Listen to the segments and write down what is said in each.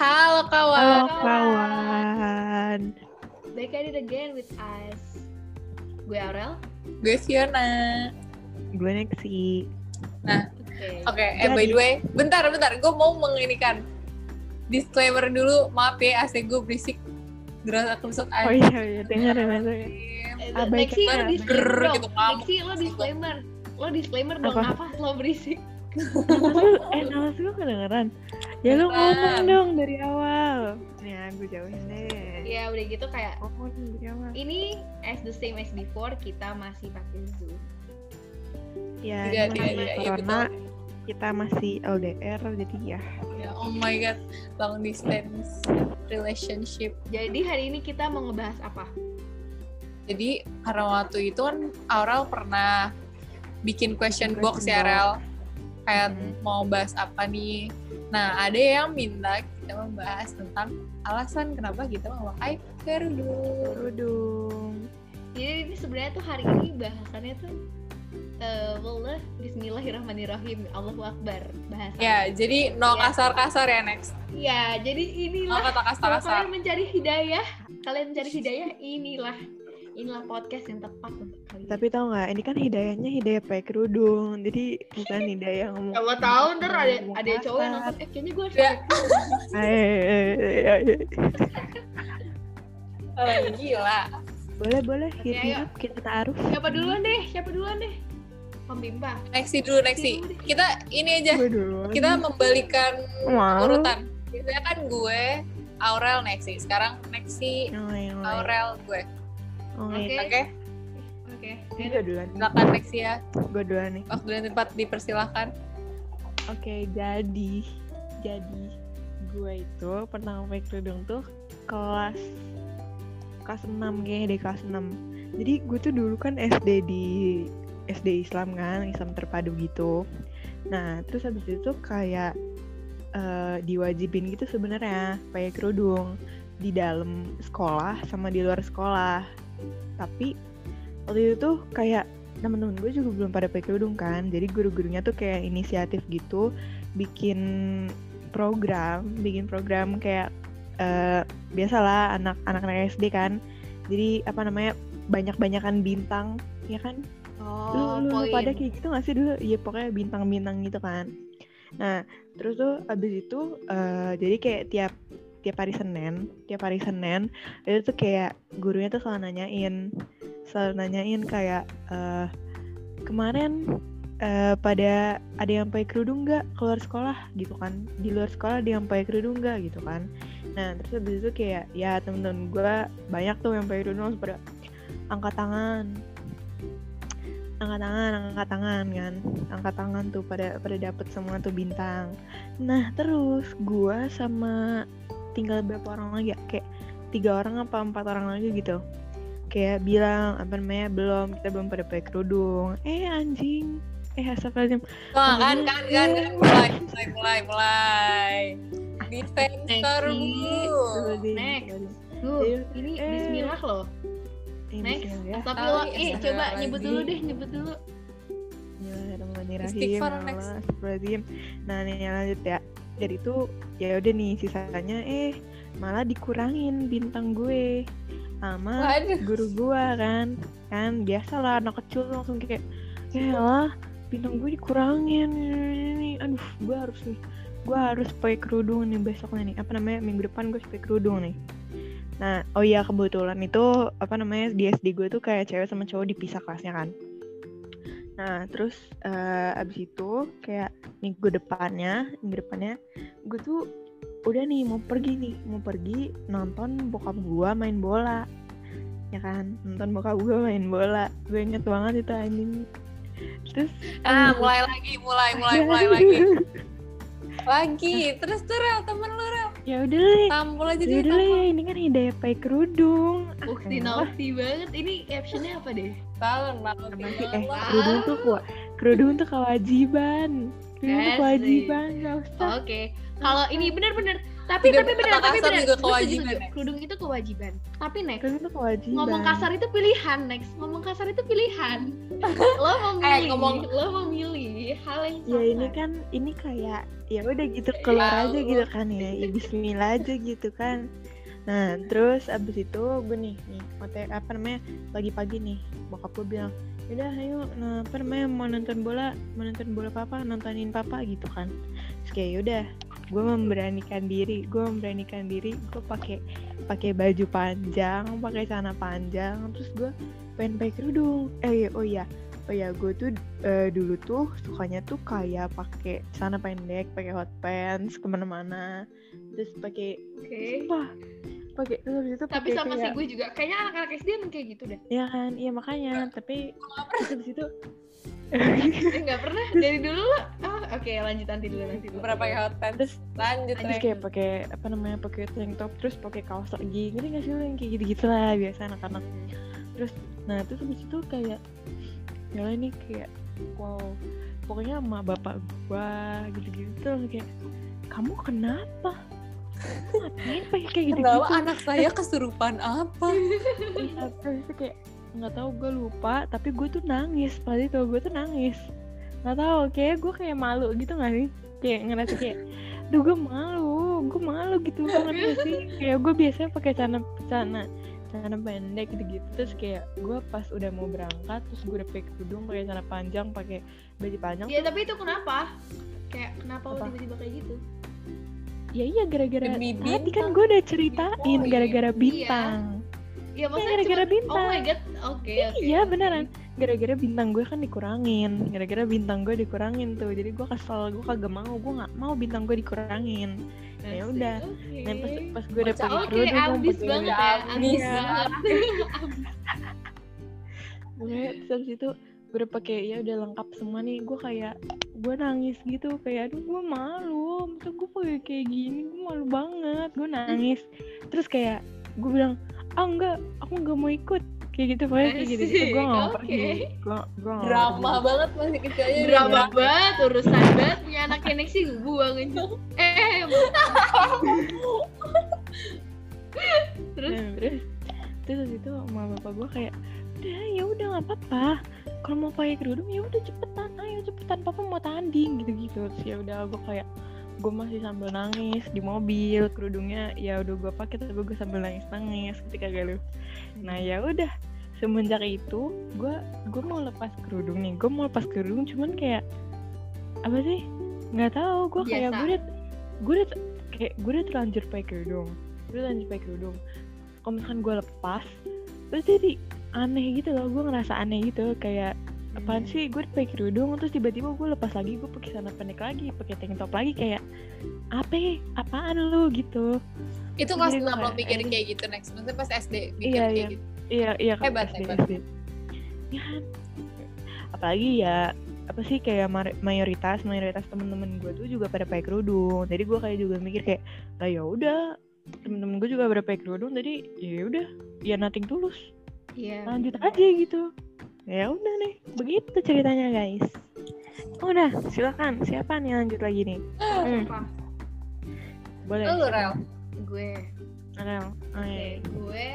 Halo kawan. Halo kawan. Back at it again with us. Gue Aurel. Gue Fiona. Gue Nexi. Nah, Oke. oke. Eh by the way, bentar, bentar. Gue mau menginikan disclaimer dulu. Maaf ya, AC gue berisik. Gerasa kelusut aja. Oh iya, iya dengar ya Mas. Eh, Nexi, lo disclaimer dong. gitu. Nexi, lo disclaimer. Lo disclaimer dong Apa? apa? Lo berisik. Lu, eh nama gue kedengeran. Ya lu ngomong dong dari awal. Nih aku jauhin deh. Ya udah gitu kayak Ngomong dari awal. ini as the same as before kita masih pakai Zoom. Ya, ini masih iya, iya, corona. Kita masih LDR jadi ya. Ya, oh my god, long distance relationship. Jadi hari ini kita mau ngebahas apa? Jadi karena waktu itu kan Aurel pernah bikin question Question box ya. Rel. Kayak Hmm. mau bahas apa nih. Nah ada yang minta kita membahas tentang alasan kenapa kita memakai kerudung. Kerudung. Jadi ini sebenarnya tuh hari ini bahasannya tuh eh wallah, Bismillahirrahmanirrahim Allahu Akbar bahasa. Ya jadi no Ya. kasar-kasar ya next. Ya, jadi No inilah kata kalau kasar-kasar. kalian mencari hidayah, kalian mencari hidayah inilah inilah podcast yang tepat untuk kalian. Tapi tau nggak, ini kan hidayahnya hidayah pakai kerudung. Jadi bukan hidayah ngomong. Siapa tahu ntar ada ada cowok yang nonton, eh kayaknya gue harus Ya. Oh, gila. Boleh boleh, ayo. up, kita taruh. Siapa duluan deh? Siapa duluan deh? Pembimba. Nexi dulu Nexi. Kita ini aja. Kita membalikan Mau. urutan. Biasanya kan gue Aurel Nexi. Sekarang Nexi Oh. Aurel gue. Oke. Oke. Oke. Ini gue duluan. Silakan Nexi ya. Gue duluan nih. Waktu dan tempat dipersilahkan. Oke, jadi jadi gue itu pertama pakai kerudung tuh kelas kelas 6 kayaknya deh kelas 6. Jadi gue tuh dulu kan SD di SD Islam kan, Islam terpadu gitu. Nah, terus habis itu kayak eh, diwajibin gitu sebenarnya pakai kerudung di dalam sekolah sama di luar sekolah. Tapi waktu itu tuh kayak temen-temen gue juga belum pada pakai kerudung kan. Jadi guru-gurunya tuh kayak inisiatif gitu bikin program bikin program kayak eh biasalah anak-anak SD kan. Jadi apa namanya banyak-banyakan bintang ya kan? Oh, lu, lu, lu pada kayak gitu gak sih dulu? Iya pokoknya bintang-bintang gitu kan. Nah terus tuh abis itu eh, jadi kayak tiap tiap hari Senin tiap hari Senin itu tuh kayak gurunya tuh selalu nanyain selalu nanyain kayak eh, kemarin eh, pada ada yang pakai kerudung nggak keluar sekolah? Gitu kan. Di luar sekolah ada yang pakai kerudung nggak? Gitu kan. Nah terus habis itu kayak ya temen-temen gue banyak tuh yang pakai kerudung pada angkat tangan. Angkat tangan angkat tangan kan. Angkat tangan tuh pada pada dapet semua tuh bintang. Nah terus gua sama tinggal berapa orang lagi ya kayak tiga orang apa empat orang lagi gitu kayak bilang apa namanya belum kita belum pada pakai kerudung eh anjing eh astagfirullahaladzim Wah, kan, kan, kan, kan. Mulai, mulai, mulai, mulai. Dulu. Astagfirullahaladzim, next. Ayo. ini Eh. bismillah loh. Eh, Next. ya. Astagfirullah. Kali, Eh, coba astagfirullahaladzim. nyebut dulu deh, nyebut dulu. Bismillahirrahmanirrahim. Ya. Nah, nih lanjut ya. Dari itu ya udah nih sisanya eh malah dikurangin bintang gue sama Waduh. guru gua kan. Kan biasa lah anak kecil langsung kayak ya lah bintang gue dikurangin ini aduh gue harus nih gue harus pakai kerudung nih besoknya nih apa namanya minggu depan gue pakai kerudung nih nah oh iya kebetulan itu apa namanya di SD gue tuh kayak cewek sama cowok dipisah kelasnya kan nah terus eh, abis itu kayak minggu depannya minggu depannya gue tuh udah nih mau pergi nih mau pergi nonton bokap gue main bola ya kan nonton bokap gue main bola gue inget banget itu anjing terus Ah, abis mulai lagi, mulai, mulai, mulai lagi. Lagi, terus tuh Rel, temen lu Rel. ya udah Tampol aja ya deh, udah tampol. ini kan hidayah pakai kerudung Ah, Ukti elah. naughty banget. Ini captionnya apa deh? Tahu, Apa sih? eh kerudung tuh kuat kerudung tuh kewajiban kerudung itu Asik. kewajiban nggak usah Oke, kalau ini bener-bener, tapi Udah tapi kata tapi bener. juga kewajiban, setuju. Kerudung itu kewajiban. Tapi next, kerudung itu kewajiban ngomong kasar itu pilihan next. Ngomong kasar itu pilihan. lo memilih, Eh, ngomong- lo memilih hal yang ya ini kan ini kayak ya udah gitu keluar Tahu. aja gitu kan ya, ya Bismillah aja gitu kan nah terus abis itu gue nih nih apa namanya pagi-pagi nih bokap gue bilang udah ayo nah, apa namanya mau nonton bola mau nonton bola papa nontonin papa gitu kan. Terus kayak yaudah gue memberanikan diri gue memberanikan diri gue pakai pakai baju panjang pakai celana panjang terus gue pengen pakai kerudung. Eh iya, oh iya oh ya gue tuh eh, dulu tuh sukanya tuh kayak pakai celana pendek pakai hot pants ke mana-mana terus pakai sumpah pakai terus habis itu Tapi pakai sama si kayak gue juga. Kayaknya anak-anak SD emang kayak gitu deh. ya kan iya makanya tapi terus habis itu Eh, nggak pernah dari dulu lo. Oh, oke lanjut nanti dulu nanti dulu. Berapa ya hot pants? terus Lanjut, terus kayak pakai apa namanya pakai tank top terus pakai kaos lagi gitu nggak sih lo yang kayak gitu gitu lah biasa anak-anak terus nah terus habis itu kayak ya ini kayak wow pokoknya sama bapak gua gitu-gitu tuh kayak kamu kenapa ngapain pakai kayak gitu Kenapa gitu anak saya kesurupan apa? iya terus itu kayak nggak tahu gue lupa tapi gue tuh nangis pas itu gue tuh nangis nggak tahu kayak gue kayak malu gitu nggak sih kayak ngerasa kayak duh gue malu gue malu gitu banget gak sih kayak gue biasanya pakai celana celana celana pendek gitu gitu terus kayak gue pas udah mau berangkat terus gue udah pakai kerudung pakai celana panjang pakai baju panjang Ya tapi itu kenapa? Kayak kenapa tiba-tiba kayak gitu? Ya iya gara-gara tadi kan gue udah ceritain Oh, iya. gara-gara Iya. bintang Ya maksudnya gara-gara cuma- bintang. Oh my god. Oke oke. iya oke. beneran gara-gara bintang gue kan dikurangin gara-gara bintang gue dikurangin tuh jadi gue kesel gue kagak mau gue nggak mau bintang gue dikurangin ya udah oke. nah pas pas gue udah pakai Oke, kerudung abis banget ya, abis Abis. banget. Pokoknya terus itu gue udah pakai ya udah lengkap semua nih. Gue kayak gue nangis gitu kayak aduh gue malu. Masa gue pakai kayak gini? Gue malu banget. Gue nangis. Terus kayak gue bilang ah enggak aku nggak mau ikut. Kayak gitu pokoknya kayak gitu. Gitu gue nggak mau Asik, pergi gue gue Drama pergi. banget masih kecil aja. Drama banget, urusan banget. Punya anak kenek sih buang aja. Eh, terus? Nah, terus terus itu sama bapak gue kayak udah ya udah nggak apa-apa kalau mau pakai kerudung ya udah cepetan ayo cepetan. Papa mau tanding gitu gitu terus ya udah gue kayak gue masih sambil nangis di mobil kerudungnya ya udah gue pakai tapi gue sambil nangis nangis ketika galuh nah ya udah. Semenjak itu gue gue mau lepas kerudung nih. Gue mau lepas kerudung cuman kayak apa sih? Nggak tahu gue kayak gue udah gue udah kayak gue udah terlanjur pakai kerudung. Gue udah terlanjur pakai kerudung. Kalau misalkan gue lepas terus jadi aneh gitu loh gue ngerasa aneh gitu kayak apaan Hmm. sih gue pakai kerudung terus tiba-tiba gue lepas lagi gue pakai celana pendek lagi pakai tank top lagi kayak apa ya? apaan lu gitu Itu kelas Jadi 6 gue lo kayak, pikirin kayak gitu next. Maksudnya pas SD mikir Iya, kayak iya. gitu. iya iya kan Hebat, SD, hebat. SD. ya apalagi ya apa sih kayak mayoritas mayoritas temen-temen gue tuh juga pada pakai kerudung jadi gue kayak juga mikir kayak lah ya udah temen-temen gue juga pada pakai kerudung jadi ya udah ya nothing tulus Iya. lanjut aja gitu ya udah nih begitu ceritanya guys udah silakan siapa nih lanjut lagi nih hmm, boleh Lu Rel. Gue. Arel oh, Oke, gue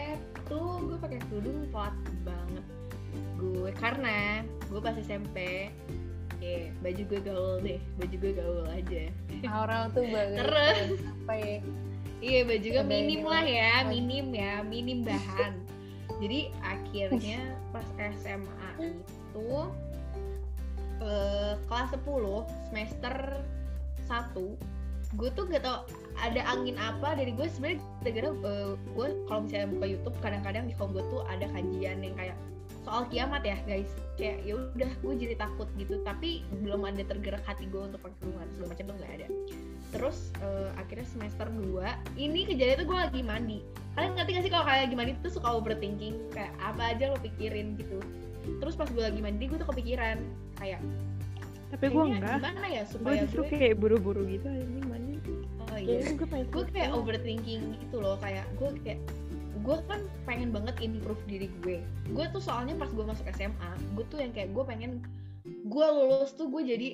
tuh gue pakai kerudung telat banget. Gue karena gue pas SMP Oke, baju gue gaul deh, baju gue gaul aja. Aurel tuh bagus. Terus? Apa ya? Iya baju gue minim ini lah ya, minim ya, minim bahan. Jadi akhirnya pas SMA itu eh, kelas 10 semester 1 gue tuh gak tau ada angin apa. Dari gue sebenarnya gara-gara eh, gue kalau misalnya buka YouTube kadang-kadang di home gue tuh ada kajian yang kayak soal kiamat ya guys. Kayak ya udah gue jadi takut gitu. Tapi belum ada tergerak hati gue untuk pakai segala macam tuh nggak ada terus eh, akhirnya semester 2 ini kejadian tuh gue lagi mandi. Kalian ngerti gak sih kalau kayak lagi mandi tuh suka overthinking? Kayak apa aja lo pikirin gitu. Terus pas gue lagi mandi gue tuh kepikiran kayak tapi gue enggak. gimana ya gue supaya justru gue kayak buru-buru gitu ini mandi. Oh iya. gue gue kayak overthinking gitu loh. Kayak gue kayak gue kan pengen banget improve diri gue. Gue tuh soalnya pas gue masuk SMA gue tuh yang kayak gue pengen gue lulus tuh gue jadi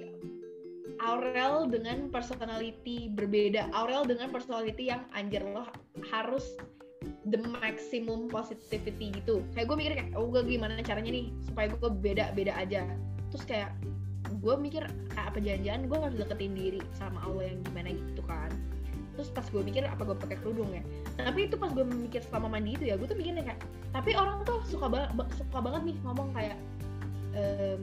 Aurel dengan personality berbeda. Aurel dengan personality yang anjir lo harus the maximum positivity gitu. Kayak gue mikir kayak oh gue gimana caranya nih supaya gue beda beda aja. Terus kayak gue mikir kayak apa jangan-jangan gue harus deketin diri sama Allah yang gimana gitu kan? Terus pas gue mikir apa gue pakai kerudung ya? Tapi itu pas gue mikir selama mandi itu ya gue tuh mikirnya kayak tapi orang tuh suka banget suka banget nih ngomong kayak ehm,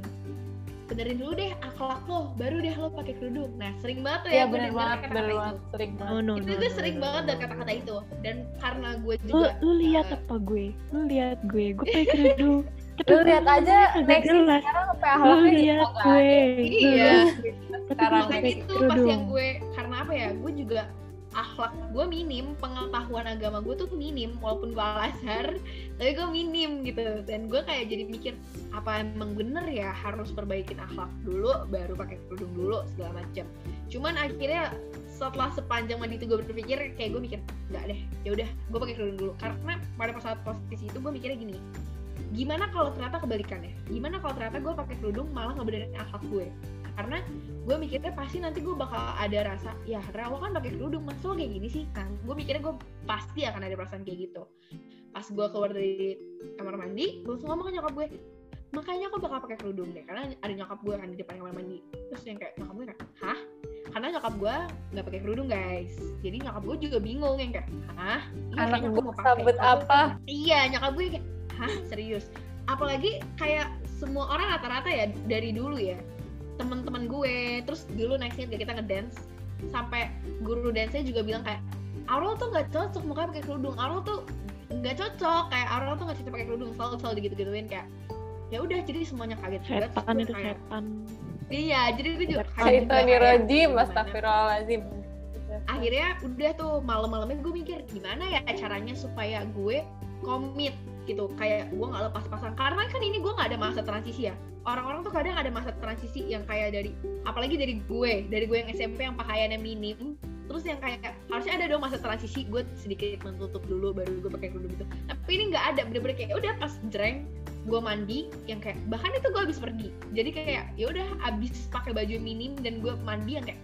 benerin dulu deh akhlak lo baru deh lo pakai kerudung nah sering banget tuh ya, Iya gue bener banget, kata-kata bener itu. banget, sering banget. Oh no, itu no, gue no, sering no, banget no. dari kata-kata itu dan karena gue Lu, juga lu lihat eh, apa gue? Lu lihat gue, gue pakai kerudung. Tapi Lu lihat aja next sekarang sampai Lu akhlaknya lihat juga gue. Lu Iya. lihat gue. Tapi Sekarang itu pas yang gue akhlak gue minim pengetahuan agama gue tuh minim walaupun gue al tapi gue minim gitu. Dan gue kayak jadi mikir apa emang bener ya harus perbaikin akhlak dulu baru pakai kerudung dulu segala macam cuman akhirnya setelah sepanjang mandi itu gue berpikir kayak gue mikir nggak deh ya udah gue pakai kerudung dulu. Karena pada saat posisi itu gue mikirnya gini gimana kalau ternyata kebalikannya? Gimana kalau ternyata gue pakai kerudung malah ngebenerin akhlak gue karena gue mikirnya pasti nanti gue bakal ada rasa ya Ra, lo kan pakai kerudung mas lo kayak gini sih? Nah gue mikirnya gue pasti akan ada perasaan kayak gitu. Pas gue keluar dari kamar mandi gue langsung ngomong ke nyokap gue makanya aku bakal pakai kerudung deh karena ada nyokap gue kan di depan kamar mandi. Terus yang kayak nyokap gue kayak hah? Karena nyokap gue nggak pakai kerudung guys. Jadi nyokap gue juga bingung yang kayak hah? Iya, Anak gue mau pakai." apa? iya nyokap gue kayak hah? Serius? Apalagi kayak semua orang rata-rata ya dari dulu ya teman-teman gue terus dulu nextnya kita ngedance sampai guru dance-nya juga bilang kayak Aurel tuh nggak cocok mukanya pakai kerudung Aurel tuh nggak cocok kayak Aurel tuh nggak cocok pakai kerudung selalu selalu digitu gituin kayak ya udah jadi semuanya kaget juga Setan itu kayak, setan. iya jadi gue juga kaget juga gimana. astagfirullahaladzim. akhirnya udah tuh malam-malamnya gue mikir gimana ya caranya supaya gue komit gitu. Kayak gue nggak lepas pasang. Karena kan ini gue nggak ada masa transisi ya. Orang-orang tuh kadang ada masa transisi yang kayak dari apalagi dari gue dari gue yang SMP yang pakaiannya minim terus yang kayak harusnya ada dong masa transisi gue sedikit menutup dulu baru gue pakai kerudung gitu. Tapi ini nggak ada bener-bener kayak udah pas jreng gue mandi yang kayak bahkan itu gue habis pergi. Jadi kayak ya udah habis pakai baju minim dan gue mandi yang kayak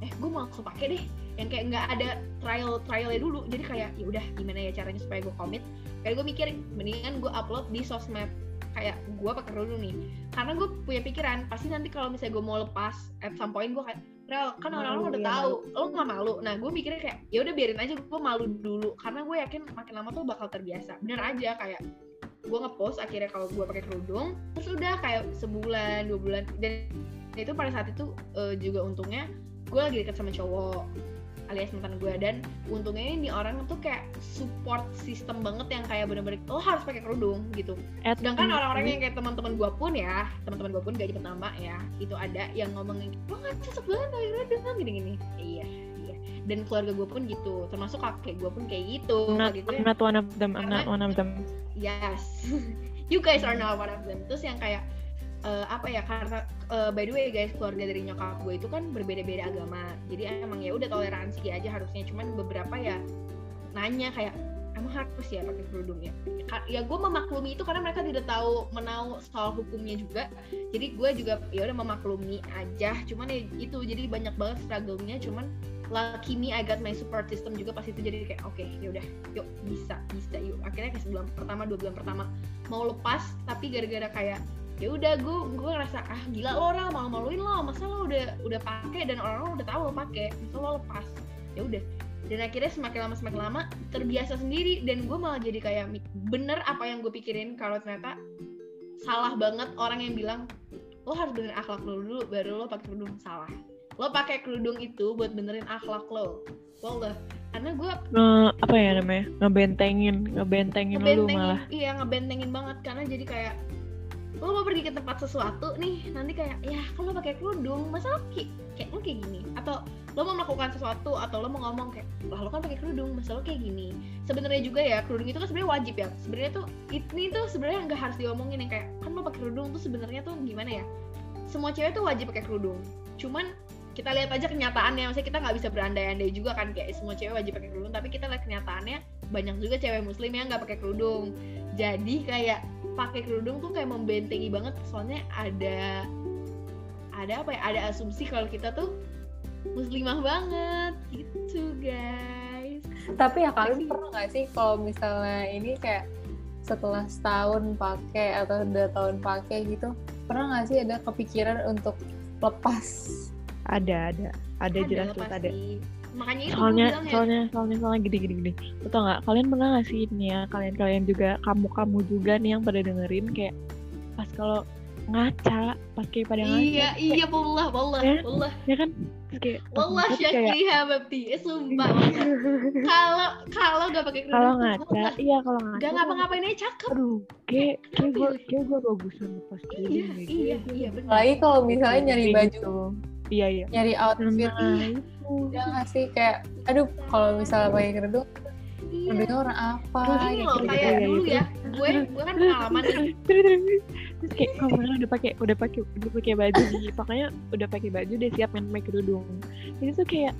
eh gue mau langsung pakai deh. Yang kayak nggak ada trial trialnya dulu. Jadi kayak ya udah gimana ya caranya supaya gue komit kayak gue mikir mendingan gue upload di sosmed kayak gue pakai kerudung nih. Karena gue punya pikiran pasti nanti kalau misalnya gue mau lepas at some point gue kayak Rel, kan orang-orang udah ya, tahu, lo nggak malu. Nah, gue mikirnya kayak, ya udah biarin aja gue malu dulu, karena gue yakin makin lama tuh bakal terbiasa. Bener aja kayak gue ngepost akhirnya kalau gue pakai kerudung, terus udah kayak sebulan, dua bulan, dan itu pada saat itu eh, juga untungnya gue lagi deket sama cowok alias mantan gue dan untungnya ini orang tuh kayak support system banget yang kayak bener-bener lo harus pakai kerudung gitu. At sedangkan orang-orang yang kayak teman-teman gue pun ya teman-teman gue pun gak nyebut nama ya itu ada yang ngomongin lo nggak cocok banget pakai kerudung gini-gini. Iya iya. Dan keluarga gue pun gitu termasuk kakek gue pun kayak gitu. Not, gue I'm not one of them. I'm not one of them. yes. You guys are not one of them. Terus yang kayak eh, apa ya karena eh, by the way guys keluarga dari nyokap gue itu kan berbeda-beda agama. Jadi emang ya udah toleransi aja harusnya. Cuman beberapa ya nanya kayak emang harus ya pakai kerudung ya? Ya gue memaklumi itu karena mereka tidak tahu menau soal hukumnya juga. Jadi gue juga ya udah memaklumi aja. Cuman ya itu jadi banyak banget struggle-nya. Cuman lucky me I got my support system juga pas itu. Jadi kayak oke ya udah yuk bisa bisa yuk. Akhirnya kayak sebulan pertama dua bulan pertama. Mau lepas tapi gara-gara kayak ya udah gue gue ngerasa ah gila lo orang malu maluin lo masa lo udah udah pakai dan orang-orang udah tahu lo pakai masa lo lepas. Ya udah dan akhirnya semakin lama semakin lama terbiasa sendiri dan gue malah jadi kayak bener apa yang gue pikirin kalau ternyata salah banget orang yang bilang lo harus benerin akhlak lo dulu baru lo pakai kerudung. Salah. Lo pakai kerudung itu buat benerin akhlak lo. Wallah. Karena gue Nge, apa ya namanya? Ngebentengin, ngebentengin lu ngebentengin malah. iya ngebentengin banget. Karena jadi kayak lo mau pergi ke tempat sesuatu nih nanti kayak ya kalau pakai kerudung masa lo kayak kayak lo kayak gini. Atau lo mau melakukan sesuatu atau lo mau ngomong kayak lah lo kan pakai kerudung masa lo kayak gini? Sebenarnya juga ya kerudung itu kan sebenarnya wajib ya. Sebenarnya tuh ini tuh sebenarnya nggak harus diomongin yang kayak kan lo pakai kerudung tuh sebenarnya tuh gimana ya? Semua cewek tuh wajib pakai kerudung. Cuman kita lihat aja kenyataannya. Maksudnya kita nggak bisa berandai-andai juga kan kayak semua cewek wajib pakai kerudung. Tapi kita lihat kenyataannya banyak juga cewek muslim yang nggak pakai kerudung. Jadi kayak pakai kerudung tuh kayak membentengi banget soalnya ada ada apa ya ada asumsi kalau kita tuh muslimah banget gitu guys Tapi ya kalian pernah nggak sih kalau misalnya ini kayak setelah setahun pakai atau dua tahun pakai gitu, pernah nggak sih ada kepikiran untuk lepas? Ada, ada. Ada jelas lah jelas ada. pasti. Makanya itu soalnya gue bilang ya soalnya soalnya soalnya gini gini gini. Lo tau nggak kalian pernah nggak sih ini ya kalian kalian juga kamu kamu juga nih yang pada dengerin kayak pas kalau ngaca pas kayak pada ngaca iya iya wallah wallah Ya. wallah ya kan? Kayak pas wallah kayak syakri habibti eh, sumpah kalau kalau gak pakai kerudung kalau ngaca iya kalau ngaca gak ngapa-ngapain aja cakep. Aduh kayak kayak gue kayak gue bagusan lepas iya kerudung deh. iya iya benar. Apalagi kalau misalnya nyari Kayak baju, gitu. iya iya. Nyari outfit, nah itu ya nggak sih? Kayak, aduh kalau misalnya pakai kerudung, iya kerudungnya warna apa? Terus ini kayak loh gitu. kayak iya, dulu iya. ya. Gue gue kan pengalaman terus kayak kalau misalnya udah pakai udah pakai udah pakai baju nih pokoknya udah pakai baju udah siap main pakai kerudung. Ini tuh kayak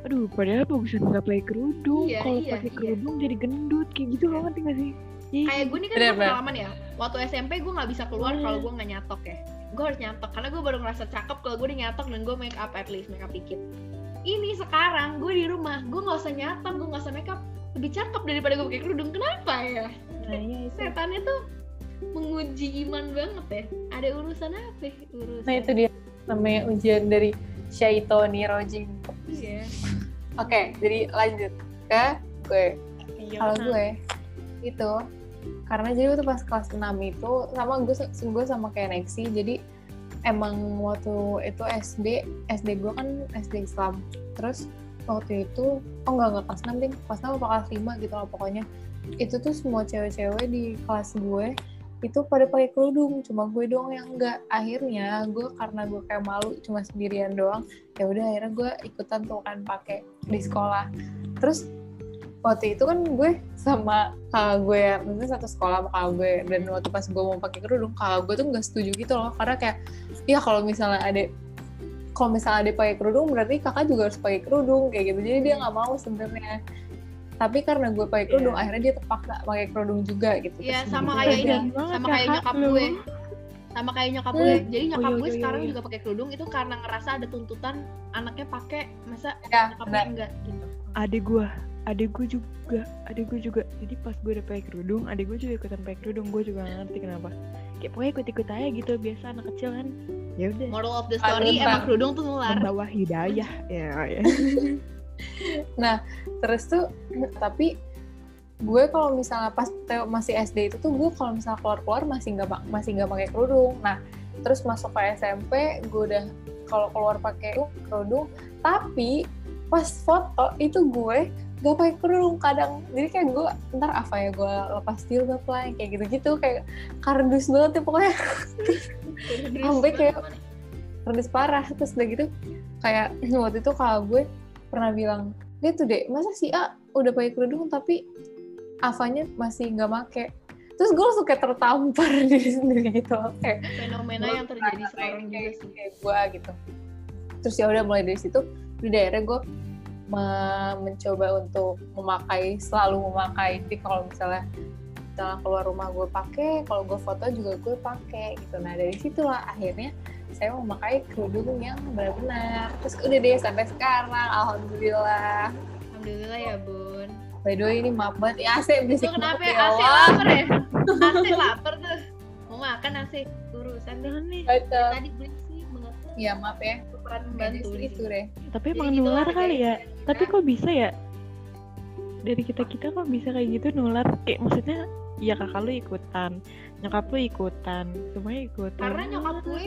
aduh padahal bagusan nggak pakai kerudung. Iya, kalau iya, pakai iya. kerudung jadi gendut kayak gitu loh ngerti gak sih? Ih, kayak gue nih kan Bener, pengalaman ya waktu SMP gue nggak bisa keluar Hmm. kalau gue nggak nyatok ya. Gue harus nyatok karena gue baru ngerasa cakep kalau gue udah nyatok dan gue make up at least make up dikit ini sekarang gue di rumah gue nggak usah nyatok gue nggak usah make up lebih cakep daripada gue pakai kerudung. Kenapa ya? Nah iya itu. Setannya tuh menguji iman banget ya. Ada urusan apa ya? urusan. Nah itu dia. Namanya ujian dari Syaitoni Rojim. iya. Oke, jadi lanjut ke gue. Iya, Kalau gue itu karena jadi waktu pas kelas 6 itu sama gue gue sama kayak Nexi jadi emang waktu itu SD SD gue kan SD Islam. Terus waktu itu oh enggak enggak kelas 6 ding kelas 6 apa kelas 5 gitu lah pokoknya. Itu tuh semua cewek-cewek di kelas gue itu pada pakai kerudung. Cuma gue doang yang enggak akhirnya gue karena gue kayak malu cuma sendirian doang ya udah akhirnya gue ikutan tuh kan pakai di sekolah. Terus waktu itu kan gue sama kakak gue ya maksudnya satu sekolah sama kakak gue dan waktu pas gue mau pakai kerudung kakak gue tuh nggak setuju gitu loh karena kayak ya kalau misalnya ada kalau misalnya ada pakai kerudung berarti kakak juga harus pakai kerudung kayak gitu jadi dia nggak mau sebenarnya tapi karena gue pakai kerudung Iya. akhirnya dia terpaksa pakai kerudung juga gitu Iya sama gitu. kayak ini, Kasihan banget sama kayak kakak nyokap lu. gue. Sama kayak nyokap Hmm. gue. Jadi nyokap Oh, iya, gue iya, sekarang iya. juga pakai kerudung itu karena ngerasa ada tuntutan anaknya pakai masa ya nyokapnya benar enggak gitu. adik gue adik gue juga adik gue juga. Jadi pas gue udah pakai kerudung adik gue juga ikutan pakai kerudung. Gue juga gak ngerti kenapa. Kayak pokoknya ikut ikut aja gitu biasa anak kecil kan. Ya udah. Moral of the Aduh, story Bang. emang kerudung tuh nular. membawa hidayah. Ya ya. Terus tuh tapi gue kalau misalnya pas masih SD itu tuh gue kalau misalnya keluar keluar masih nggak masih nggak pakai kerudung. Nah terus masuk ke SMP gue udah kalau keluar pakai kerudung. Tapi pas foto itu gue gak pakai kerudung kadang. Jadi kayak gue ntar apa ya gue lepas jilbab lah kayak gitu gitu kayak kardus banget ya pokoknya. Sampai kayak- kardus parah. Terus udah gitu kayak waktu itu kakak gue pernah bilang dia tuh deh masa si A udah pakai kerudung tapi Avanya masih nggak make? Terus gue langsung kayak tertampar diri sendiri gitu. Kayak fenomena yang terjadi sekarang juga kayak, sih. kayak gue gitu. Terus ya udah mulai dari situ di daerah gue mencoba untuk memakai selalu memakai jadi kalau misalnya misalnya keluar rumah gue pakai kalau gue foto juga gue pakai gitu nah dari situlah akhirnya saya memakai kerudung yang benar-benar terus udah deh sampai sekarang alhamdulillah Alhamdulillah ya bun. by the way ini maaf banget ya AC berisik kenapa ya? ya Asik Allah lapar ya? Asik lapar tuh. Mau makan asik urusan deh. Nih. Tadi berisik banget. ya maaf ya Peran bantu membantu itu deh tapi emang gitu nular lah, kali ya tapi kok bisa ya? Dari kita kita kok bisa kayak gitu nular? Kayak maksudnya ya kakak lu ikutan nyokap lu ikutan semuanya ikutan. Karena nyokap gue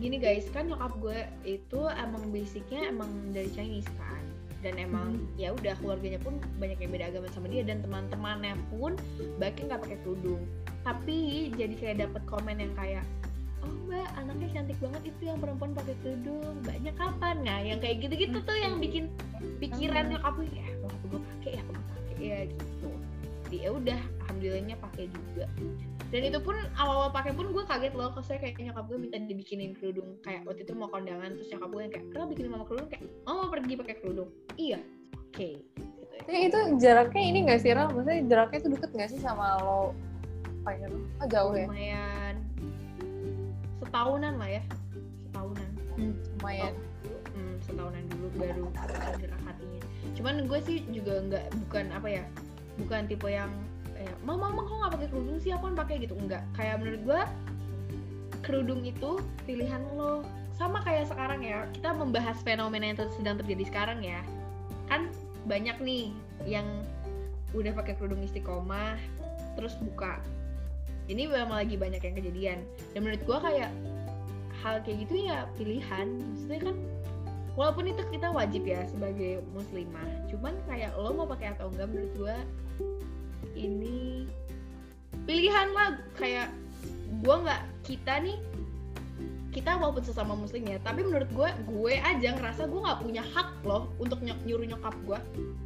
gini guys, kan nyokap gue itu emang basicnya emang dari Chinese kan. Dan emang ya udah keluarganya pun banyak yang beda agama sama dia dan teman-temannya pun bahkan nggak pakai kerudung. Tapi jadi kayak dapat komen yang kayak Oh mbak, anaknya cantik banget itu yang perempuan pakai kerudung. Banyak kapan? Nah, yang kayak gitu-gitu tuh yang bikin pikiran nyokap gue ya, waktu gue pakai ya, gue pakai ya gitu. Jadi ya udah, alhamdulillahnya pakai juga dan itu pun awal-awal pakai pun gue kaget loh kalau saya kayak nyokap gue minta dibikinin kerudung kayak waktu itu mau kondangan terus nyokap gue yang kayak kenapa bikinin mama kerudung kayak oh mau pergi pakai kerudung iya oke gitu ya. Itu jaraknya ini nggak sih Ral? Maksudnya jaraknya itu deket nggak sih sama lo? Pakai? Oh, jauh ya? lumayan setahunan lah ya. Setahunan. Hmm. lumayan hmm, setahunan dulu baru gerak hatinya cuman gue sih juga nggak bukan apa ya bukan tipe yang eh, mau mama kok nggak pakai kerudung sih? Aku kan pakai gitu. Enggak kayak menurut gue kerudung itu pilihan lo. Sama kayak sekarang ya kita membahas fenomena yang sedang terjadi sekarang ya. Kan banyak nih yang udah pakai kerudung istiqomah terus buka ini memang lagi banyak yang kejadian. Dan menurut gue kayak hal kayak gitu ya pilihan. Maksudnya kan walaupun itu kita wajib ya sebagai muslimah cuman kayak lo mau pakai atau enggak menurut gue ini pilihan lah. Kayak gue nggak kita nih kita walaupun sesama muslim ya tapi menurut gue gue aja ngerasa gue nggak punya hak loh untuk nyok nyuruh nyokap gue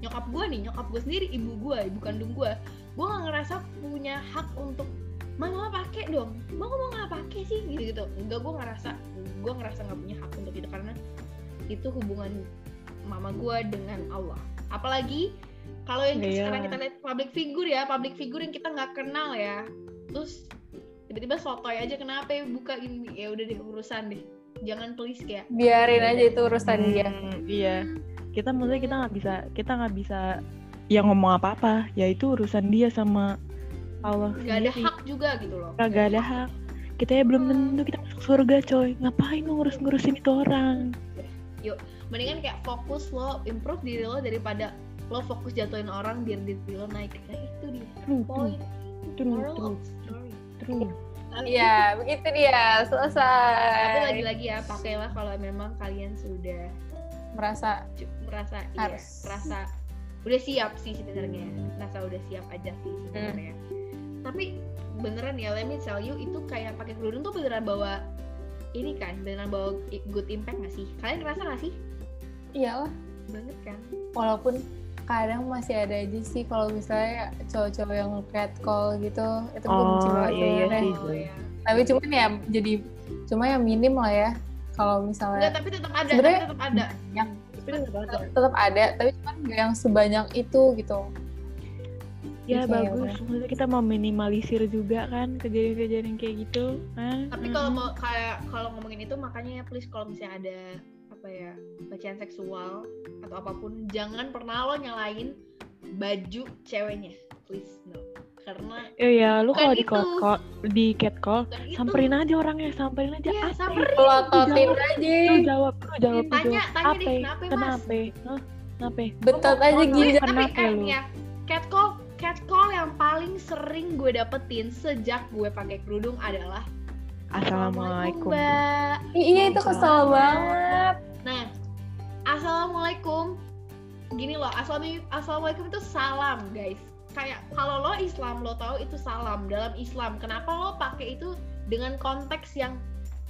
nyokap gue nih nyokap gue sendiri ibu gue ibu kandung gue gue nggak ngerasa punya hak untuk mama pakai dong. Mau mau nggak pakai sih? Gitu gitu. Enggak gue ngerasa gue ngerasa nggak punya hak untuk itu karena itu hubungan mama gue dengan Allah. Apalagi kalau yang Iya. sekarang kita lihat public figure ya public figure yang kita nggak kenal ya. Terus tiba-tiba sotoy aja kenapa ya buka ini? Ya udah deh urusan deh. Jangan please kayak biarin aja itu urusan dia. Hmm, iya. Kita maksudnya kita nggak bisa kita nggak bisa yang ngomong apa apa ya itu urusan dia sama Allah. Nggak ada sendiri. hak juga gitu loh. Kagak ada hak. Kita ya belum tentu kita masuk surga coy. Ngapain lu ngurus-ngurusin itu orang? Mendingan kayak fokus lo improve diri lo daripada lo fokus jatuhin orang biar diri lo naik. Kayak itu dia. True poin true. Moral true of the story. True. Iya, begitu dia. Selesai. tapi lagi-lagi ya pakailah kalau memang kalian sudah merasa merasa Harus. iya merasa udah siap sih sebenarnya. Merasa udah siap aja sih sebenarnya tapi beneran ya let me tell you itu kayak pakai kerudung tuh beneran bawa ini kan beneran bawa good impact gak sih? Kalian ngerasa gak sih? Iyalah. Banget kan? Walaupun kadang masih ada aja sih kalau misalnya cowok-cowok yang catcall gitu itu gue benci banget iya, iya sih. oh, ya. tapi cuman ya jadi cuma yang minim lah ya kalau Enggak, misalnya tapi tetap ada Sebenarnya- tapi tetap ada. yang tetap ada. tetap ada tapi cuman nggak yang sebanyak itu gitu ya Oke, bagus udah. maksudnya kita meminimalisir juga kan kejadian-kejadian kayak gitu kan tapi kalau mau kayak kalau ngomongin itu makanya please kalau misalnya ada apa ya pelecehan seksual atau apa pun jangan pernah lo nyalain baju ceweknya please no karena Iya, ya, lu Bukan kalau di itu. call, call- di catcall, bukan itu samperin aja orangnya, samperin aja. Iya, apa? samperin. pelototin aja Lu jawab, lu jawab, lu Tanya- jawab. tanya deh, Apa? kenapa, Mas? Kenapa? Hah? Kenapa? betot aja gini Kenapa lu? ya, catcall catcall yang paling sering gue dapetin sejak gue pakai kerudung adalah Assalamualaikum. mbak. Iya itu kesel banget. Nah assalamualaikum. Gini loh assalamualaikum assalamualaikum itu salam guys. Kayak kalau lo Islam lo tahu itu salam dalam Islam. Kenapa lo pakai itu dengan konteks yang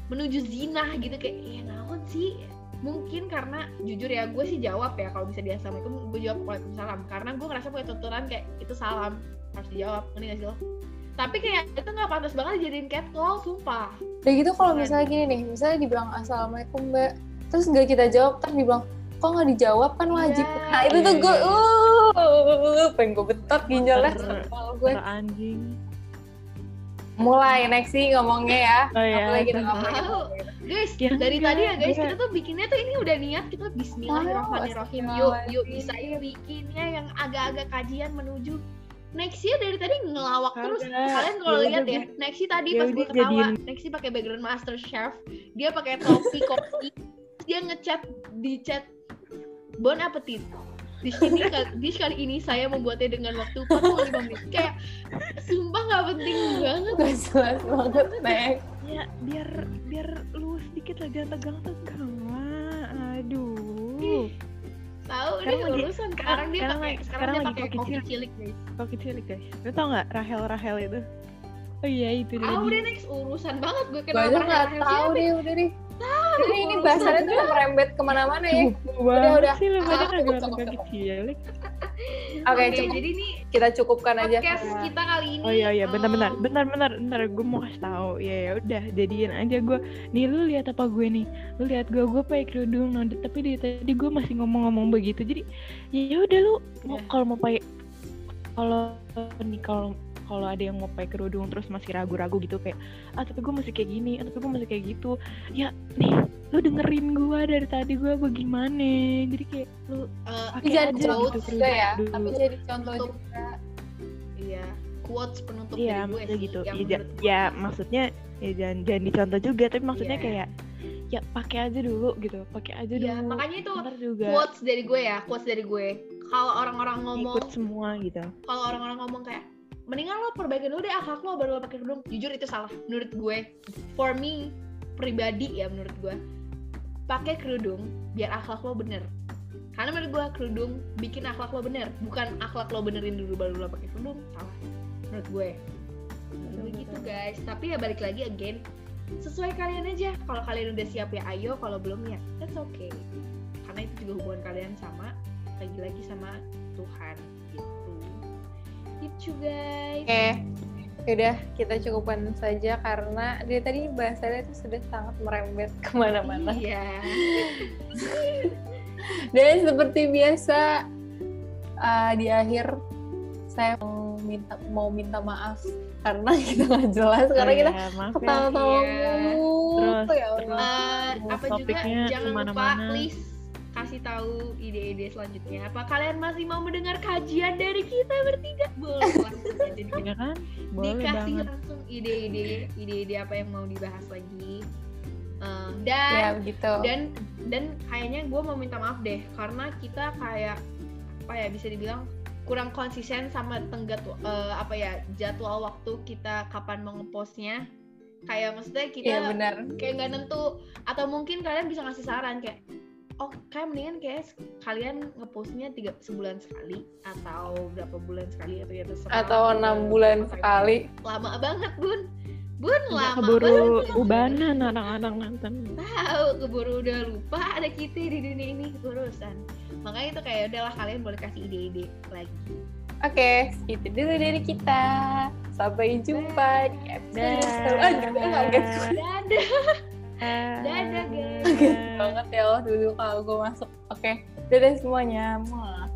menuju zina gitu? Kayak ya naon sih mungkin karena jujur ya gue sih jawab ya kalau bisa dia assalamualaikum gue jawab waalaikumsalam karena gue ngerasa punya tuturan kayak itu salam harus dijawab ngerti gak sih lo tapi kayak itu nggak pantas banget dijadiin catcall sumpah Udah gitu kalau Keren. misalnya gini nih, misalnya dibilang assalamualaikum mbak, terus nggak kita jawab, terus dibilang kok nggak dijawab kan wajib. Iya, nah itu tuh iya, gue, iya. uh, pengen gue betot ginjalnya. Ter- Sebel gue Teranjing. Mulai next sih ngomongnya ya. Oh ya. Apalagi kita ngomongin. guys Ya dari enggak, tadi ya guys enggak. kita tuh bikinnya tuh ini udah niat kita Bismillahirrahmanirrahim. Yuk yuk bisa yuk bikinnya yang agak-agak kajian menuju. Nexi dari tadi ngelawak terus. Kagak. kalian kalau Ya lihat ya Nexi tadi ya pas gue ketawa. Nexi pakai background master chef. Dia pakai topi kopi. Dia ngechat di chat bon appetit di sini di kali ini saya membuatnya dengan waktu 45 menit kayak sumpah nggak penting banget Gak jelas banget next. Ya, biar biar lu sedikit lah jangan tegang-tegang lah. Aduh. tahu Sekarang nih lagi- urusan sekarang dia sekarang pakai lagi- sekarang sekarang dia lagi pakai koki cilik. guys Kok cilik guys. Lu tau gak Rahel Rahel itu? Oh iya itu dia. Tahu deh next urusan banget gue kenal aja sama nggak Rahel tahu deh, udah deh. Ini, ini bahasannya tuh merembet ke mana-mana ya. Udah. sih lu pada Ah, cukup, negara cukup, kaki cukup. cilik. Oke, cukup. jadi ini Kita cukupkan aja. podcast karena- kita kali ini. Oh iya iya bentar-bentar em, bentar-bentar bentar gue mau kasih tahu ya ya udah jadiin aja gue nih lu lihat apa gue nih lu lihat gue gue pakai kerudung no, tapi dari tadi gue masih ngomong-ngomong begitu jadi ya udah lu mau Ya. kalau mau pakai kalau nih kalau kalau ada yang mau pakai kerudung terus masih ragu-ragu gitu kayak ah tapi gue masih kayak gini ah tapi gue masih kayak gitu. Ya nih lu dengerin gue dari tadi gue bagaimana jadi kayak lu Eh, pakai jangan aja quotes gitu juga ya dulu. tapi jadi contoh juga. Iya quotes penutup iya dari gue gitu. ya, gue. ya maksudnya ya jangan jangan dicontoh juga tapi maksudnya Iya. kayak ya pakai aja dulu gitu pakai aja Iya, dulu. makanya itu juga. quotes dari gue ya quotes dari gue. Kalau orang-orang ngomong ikut semua gitu. kalau orang-orang ngomong kayak mendingan lo perbaikin dulu deh akhlak lo baru lo pakai kerudung. Jujur itu salah menurut gue. For me pribadi ya menurut gue. Pakai kerudung biar akhlak lo bener. Karena menurut gue kerudung bikin akhlak lo bener. Bukan akhlak lo benerin dulu baru lo pakai kerudung. Salah menurut gue. Begitu guys. Tapi ya balik lagi again sesuai kalian aja. Kalau kalian udah siap ya ayo. Kalau belum ya that's okay. Karena itu juga hubungan kalian sama lagi-lagi sama Tuhan. gitu itu guys oke Yaudah, kita cukupkan saja karena dari tadi bahasannya itu sudah sangat merembet ke mana-mana. iya Dan seperti biasa uh, di akhir saya mau minta mau minta maaf karena kita nggak jelas karena kita Iya, maaf ya. ketawa-tawa Iya. mulu. Terus, ya Allah. Eh, Terus apa juga topiknya jangan lupa please kasih tahu ide-ide selanjutnya. Apa kalian masih mau mendengar kajian dari kita bertiga? Boleh. Langsung aja di Iya kan? Boleh dikasih banget. langsung ide-ide ide-ide apa yang mau dibahas lagi. Eh, Ya dan begitu. dan dan kayaknya gue mau minta maaf deh karena kita kayak apa ya bisa dibilang kurang konsisten sama tenggat eh, apa ya jadwal waktu kita kapan mau ngepostnya kayak maksudnya kita benar. kayak nggak nentu atau mungkin kalian bisa ngasih saran kayak oh kayak mendingan kayak kalian ngepostnya tiga sebulan sekali atau berapa bulan sekali atau ya terserah Atau lah. enam bulan sekali. lama banget bun bun lama keburu banget ubanan anak-anak nonton tahu keburu udah lupa ada kita di dunia ini urusan makanya itu kayak udahlah kalian boleh kasih ide-ide lagi Oke, itu dulu dari kita. Sampai jumpa di episode selanjutnya. Ah, dadah Ah. Dadah guys. Banget ya oh, dulu kalau gue masuk. Oke, okay. dadah semuanya. Muah.